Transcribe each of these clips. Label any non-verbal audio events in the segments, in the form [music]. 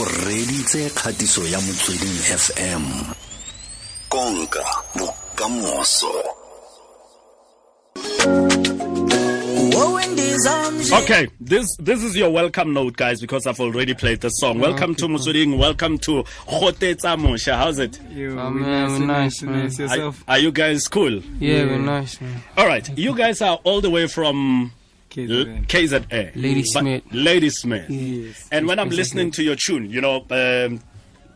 o reditse kgatiso ya motsweding fm konka bokamoso Okay, this this is your welcome note, guys, because I've already played the song. Welcome to Motsweding. Welcome to Khotetsa Mosha. How's it? You, Oh, man, nice, we're nice, nice, man. Are, are you guys cool? Yeah, we're nice, man. All right, you guys are all the way from L- KZN. KZA. Lady But- Smith. Ladysmith. Yes. And when I'm listening to your tune, you know, um,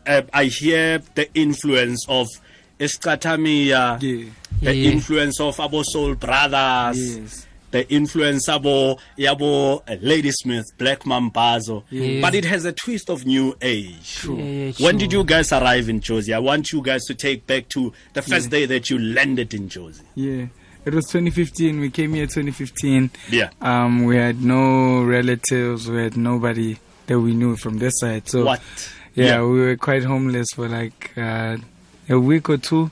uh, I hear the influence of Isicathamiya, Yeah. the Yeah. influence of Abo Soul Brothers, Yes. the influence of Yabo uh, Ladysmith, Black Mambazo. Yeah. But it has a twist of new age. Yeah, yeah, When did you guys arrive in Jozi? I want you guys to take back to the first day that you landed in Jozi. Yeah. It was 2015. We came here 2015. Yeah. Um, we had no relatives. We had nobody that we knew from this side. So What? Yeah, Yeah. we were quite homeless for like uh, a week or two.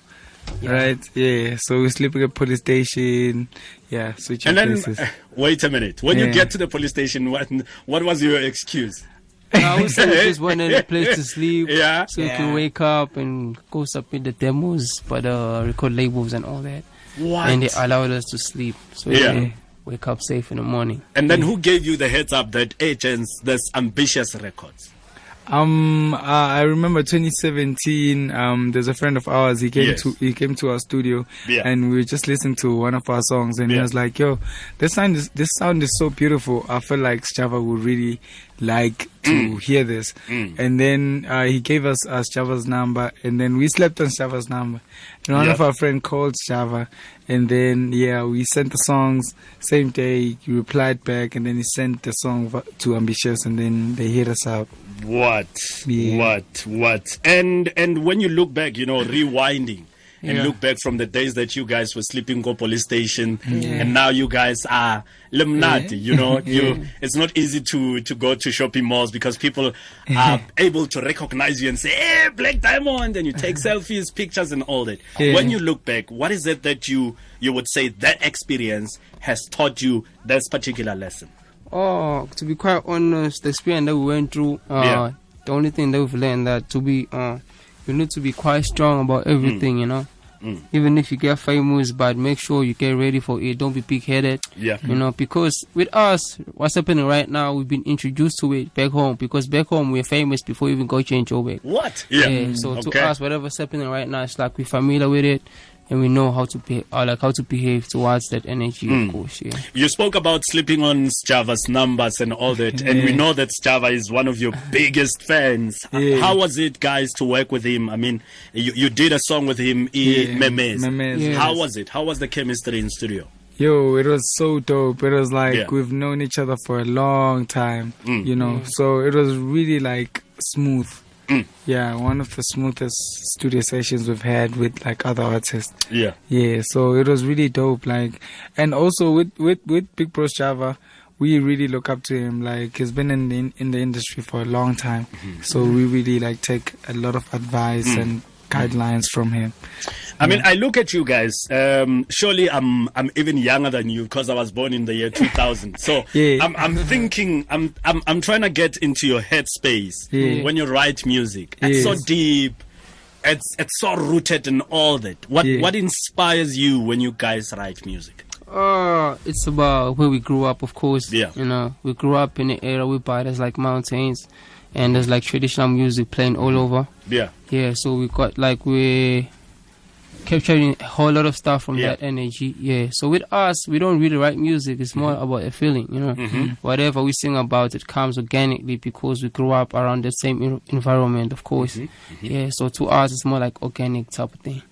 Yeah. Right? Yeah. So we sleeping at police station. Yeah, switching And then, places. uh, [laughs] wait a minute. When you get to the police station, what, what was your excuse? I would say we just wanted a place to sleep. [laughs] Yeah. So you Yeah. can wake up and go submit the demos for the record labels and all that. What? And they allowed us to sleep. So Yeah. we wake up safe in the morning. And then who gave you the heads up that agents, there's ambitious records? Um, uh, I remember 2017. Um, there's a friend of ours. He came Yes. to he came to our studio, Yeah. and we were just listening to one of our songs, and he was like, "Yo, this sound is this sound is so beautiful. I feel like Java would really like to Mm. hear this." And then uh, he gave us uh, Java's number, and then we slept on Java's number. And one Yeah. of our friend called Java, and then yeah, we sent the songs same day. He replied back, and then he sent the song to Ambitious, and then they hit us up. What? Yeah. What? What? And and when you look back, you know, rewinding and Yeah. look back from the days that you guys were sleeping go police station and now you guys are limnati, you know, [laughs] you it's not easy to to go to shopping malls because people are able to recognize you and say, Hey, Blaq Diamond and you take [laughs] selfies, pictures and all that. Yeah. When you look back, what is it that you you would say that experience has taught you this particular lesson? Oh, to be quite honest, the experience that we went through, uh, Yeah. the only thing that we've learned that to be, uh, you need to be quite strong about everything, you know. Mm. Even if you get famous, but make sure you get ready for it. Don't be pig-headed. Yeah. You know, because with us, what's happening right now, we've been introduced to it back home. Because back home, we're famous before we even got change over. What? Yeah. So Okay. to us, whatever's happening right now, it's like we're familiar with it, and we know how to be, or like how to behave towards that energy. Mm. Of course, yeah. You spoke about sleeping on Java's numbers and all that, and we know that Java is one of your [laughs] biggest fans. Yeah. How was it, guys, to work with him? I mean, you, you did a song with him, Yeah, yeah. Memes. Memes, Yeah. How was it? How was the chemistry in studio? Yo, it was so dope. It was like Yeah. we've known each other for a long time, Mm. you know. So it was really like smooth. Mm. Yeah, one of the smoothest studio sessions we've had with like other artists. Yeah. Yeah, so it was really dope. Like, and also with with with Big Bros Java, we really look up to him. Like, he's been in the, in the industry for a long time, Mm-hmm. so we really like take a lot of advice Mm. and guidelines from him. I mean, I look at you guys. Um, surely, I'm I'm even younger than you because I was born in the year 2000. So [laughs] Yeah. I'm I'm thinking I'm I'm I'm trying to get into your headspace Yeah. when you write music. It's so deep. It's it's so rooted in all that. What Yeah. what inspires you when you guys write music? Uh, it's about where we grew up, of course. Yeah. You know, we grew up in an era whereby there's like mountains and there's like traditional music playing all over. Yeah. Yeah, so we got like we capturing a whole lot of stuff from Yeah. that energy. Yeah. So with us, we don't really write music. It's more mm-hmm. about a feeling, you know. Mm-hmm. Whatever we sing about, it comes organically because we grew up around the same environment, of course. Mm-hmm. Yeah. So to us, it's more like organic type of thing.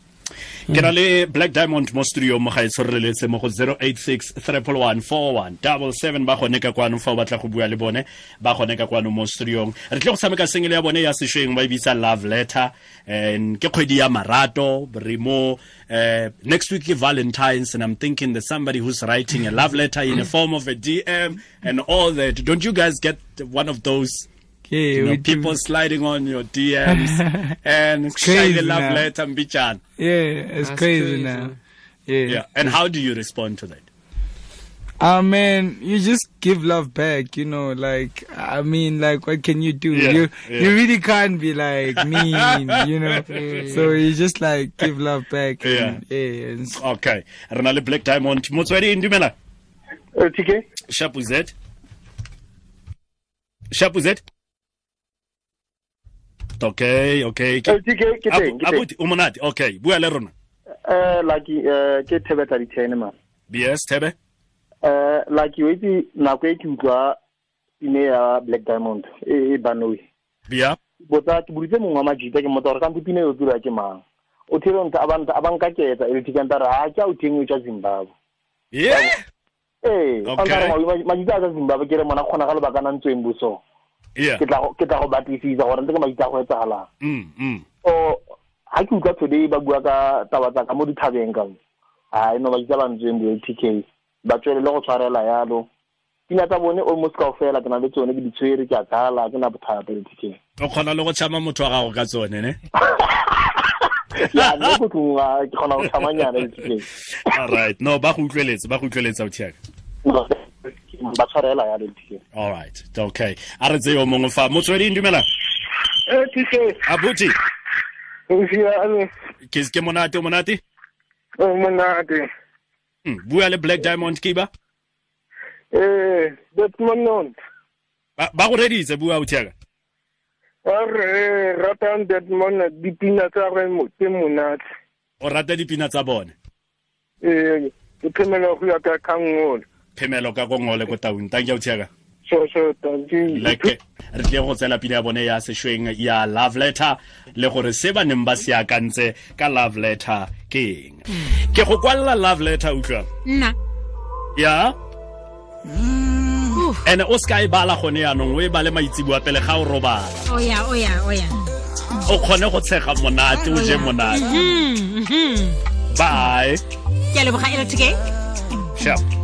Ke na le black diamond mo studio mo gae tshoreletse mo go 086 311 ba gone ka kwano fa o batla go bua le bone ba gone ka kwano mo studiong re tle go tshameka sengele ya bone ya sešweng ba e bitsa love letter. And ke kgwedi ya marato re mo uh, next week ke valentines and i'm thinking there's somebody who's writing a love letter in the form of a dm and all that. Don't you guys get one of those Yeah, you know, we do- people sliding on your dms [laughs] and crazy love now. letter mbichan Yeah, it's That's crazy, crazy. now. Yeah. yeah and how do you respond to that Ah man, you just give love back, you know. Like I mean, like what can you do? Yeah, you yeah. you really can't be like [laughs] mean, you know. So you just like give love back. And, yeah. and okay re blaq diamond motsweding dumela Eh, TK sharp z sharp z okay okay ke ke abuti o monate okay bua le rona. Eh lucky eh ke thebetsa di 10 ma yes thebe? Eh lucky o itse nako e ke utlwa pine ya black diamond e e banoi bia? Botsa ke buritse mongwe wa majita ke motsa gore kante pine e tsura ke mang? O thile nta abanta abankaketsa e tikanta re ha a o teng tsa zimbabwe. Yeah eh Okay. majita a tsa zimbabwe ke re mona khona ga lebaka na ntsweng yeah ke tla go- batlisisa gore ntse ke maitse a go etsagalang mm mm. So ha ke utlwa today ba bua ka taba tsa ka mo dithabeng ka a eno no ba ditsa ba ntsweng bo TK ba tswelele go tshwarela yalo. Pina tsa bone almost ka ofela ke na le tsone ke di tshwere ke a kala ke na bothata TK o kgona le go tšhama motho wa gago ka tsone ne? [laughs] Ya nne go ke kgona go tsamanyana le TK all right. No ba go utlweletse ba go utlweletsa o No, ba tshwarela ya le TK all right. Okay. A re tse yo mongwe fa. Motsweding dumela eh abuti? O ke ke monate o monate? O monate. Mm, bua le black diamond kiba eh that monon ba ba go reditse bua othiaka re ratang that mon dipina tsa re tse monate. O rata dipina tsa bone? Eh ke phemela go ya ka kangolo phemelo ka kongole ko taung. Thank you othiaka so so thank you. Like re tle go tsela pina ya bone ya sešweng ya love letter le gore se ba neng ba seakantse ka love letter ke eng? Ke go kwalela love letter utlwa. Nna. Ya? And o ska e bala gone yaanong o e bale maitsiboa pele ga o robala. O ya o ya o ya o kgone go tshega monate o je monate. Mhm, mhm. bye. Ke a leboga LTK sharp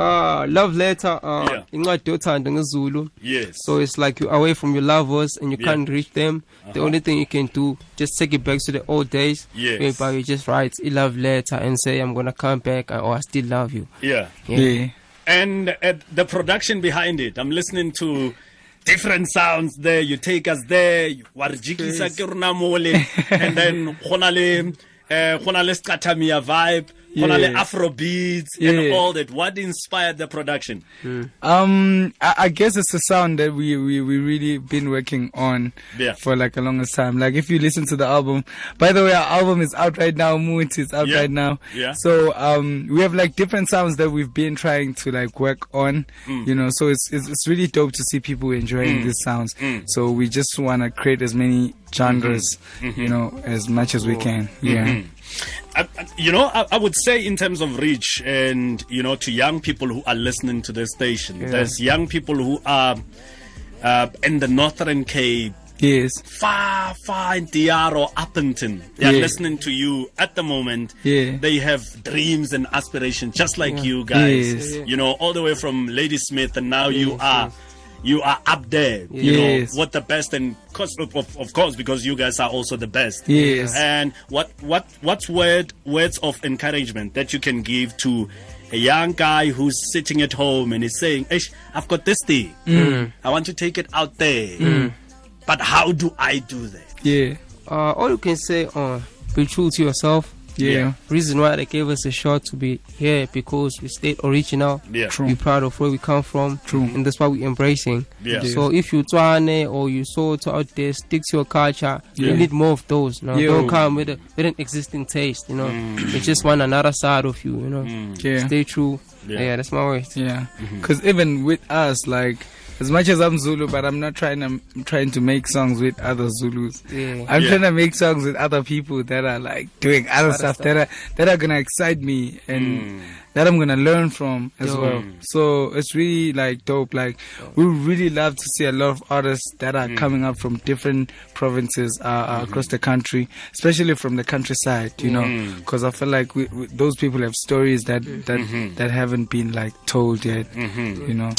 Uh, love letter. Uh, Yeah. incwadi yothando ngesiZulu. yes So it's like you're away from your lovers and you Yeah. Uh-huh. can't reach them. The only thing you can do, just take it back to the old days. Yes. Whereby you just write a love letter and say, I'm gonna come back or I still love you. yeah yeah. and uh, the production behind it i'm listening to different sounds there you take us there wa re jikisa ke rona mole and then go na le eh, go na le scatamia vibe go na le Yeah. afro beats and Yeah. all that what inspired the production Um, I, I guess it's a sound that we we we really been working on Yeah. for like a longest time. Like if you listen to the album, by the way, our album is out right now. Moot is out right now. Yeah. So um, we have like different sounds that we've been trying to like work on. Mm. You know, so it's it's, it's really dope to see people enjoying these sounds. Mm. So we just want to create as many genres, Mm-hmm. you know, as much as we can. Yeah. I, I- you know, I, I would say in terms of reach and, you know, to young people who are listening to this station, there's young people who are uh, in the Northern Cape, Yes. far, far in Diaro, Upington. They're Yeah. listening to you at the moment. Yeah. They have dreams and aspirations just like you guys. Yes. You know, all the way from Ladysmith and now you are you are up there. You Yes. know, what the best and of, of, course because you guys are also the best. Yes. And what what what's word words of encouragement that you can give to a young guy who's sitting at home and is saying, Ish, I've got this thing. Mm. I want to take it out there. But how do I do that? Yeah. Uh, all you can say, uh, be true to yourself. Yeah. Reason why they gave us a shot to be here because we stayed original. Yeah. True. Be proud of where we come from. True. And that's what we're embracing. Yeah. So if you Tswane or you sort out there, stick to your culture. Yeah. You need more of those. You know? Yo. Don't come with, a, with an existing taste. You know, Mm. it's just want another side of you. You know, Yeah. stay true. Yeah. Yeah. that's my words. Yeah, because even with us, like as much as I'm Zulu, but I'm not trying to I'm trying to make songs with other Zulus. Yeah. I'm Yeah. trying to make songs with other people that are like doing other stuff, that are that are gonna excite me and mm. that I'm gonna learn from as Yo. well. So it's really like dope. Like we really love to see a lot of artists that are mm. coming up from different provinces uh, uh, mm-hmm. across the country, especially from the countryside. You know, mm. because I feel like we, we, those people have stories that that mm-hmm. that haven't been like told yet. Mm-hmm. You know.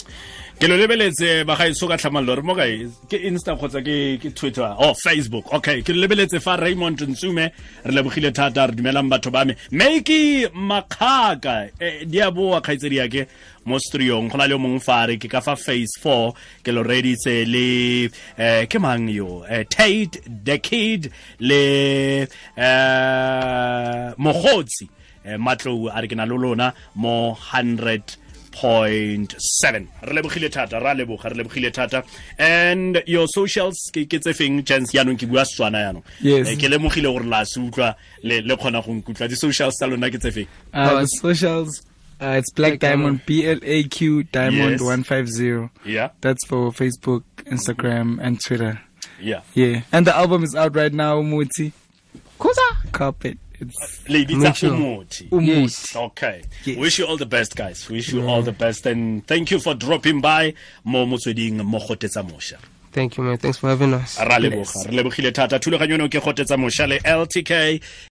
Ke lo lebeletse bagaetso ka tlhamallo re mo kae? Ke insta kgotsa ke twitter? Oh facebook. Okay ke lo lebeletse fa raymond ntsume re lebogile thata re dumelang batho ba me. Make makgaka eh, di a boa kgaitsedi yake mo striong go na le o mongwe fa re ke ka fa phase four ke lo reditse le eh, ke mang yo? Eh, tate decade le eh, mogotsi eh, matlou a re ke na le lona mo 100 point seven re lebogile thata ra leboga re lebogile thata and your socials ke ke tse feng chance yaanong ke bua setswana yaanong Yes. Eh, ke lemogile gore la se utlwa le le kgona go nkutlwa di-socials tsa lona ke tse feng Uh, it's- socials, uh, it's Black Blaq Diamond, B L A Q Diamond Yes. 150. yeah That's for Facebook, Instagram, and Twitter. yeah Yeah. And the album is out right now, Umuthi. Kusa. Carpet. Sure. umuthi Yes. okay Yes. wish you all the best guys wish you all the best and thank you for dropping by mo motsweding mo gotetsa mosha Thank you, man. Thanks for having us. ra leboga re lebogile thata thulaganyo ke gotetsa mosha le ltk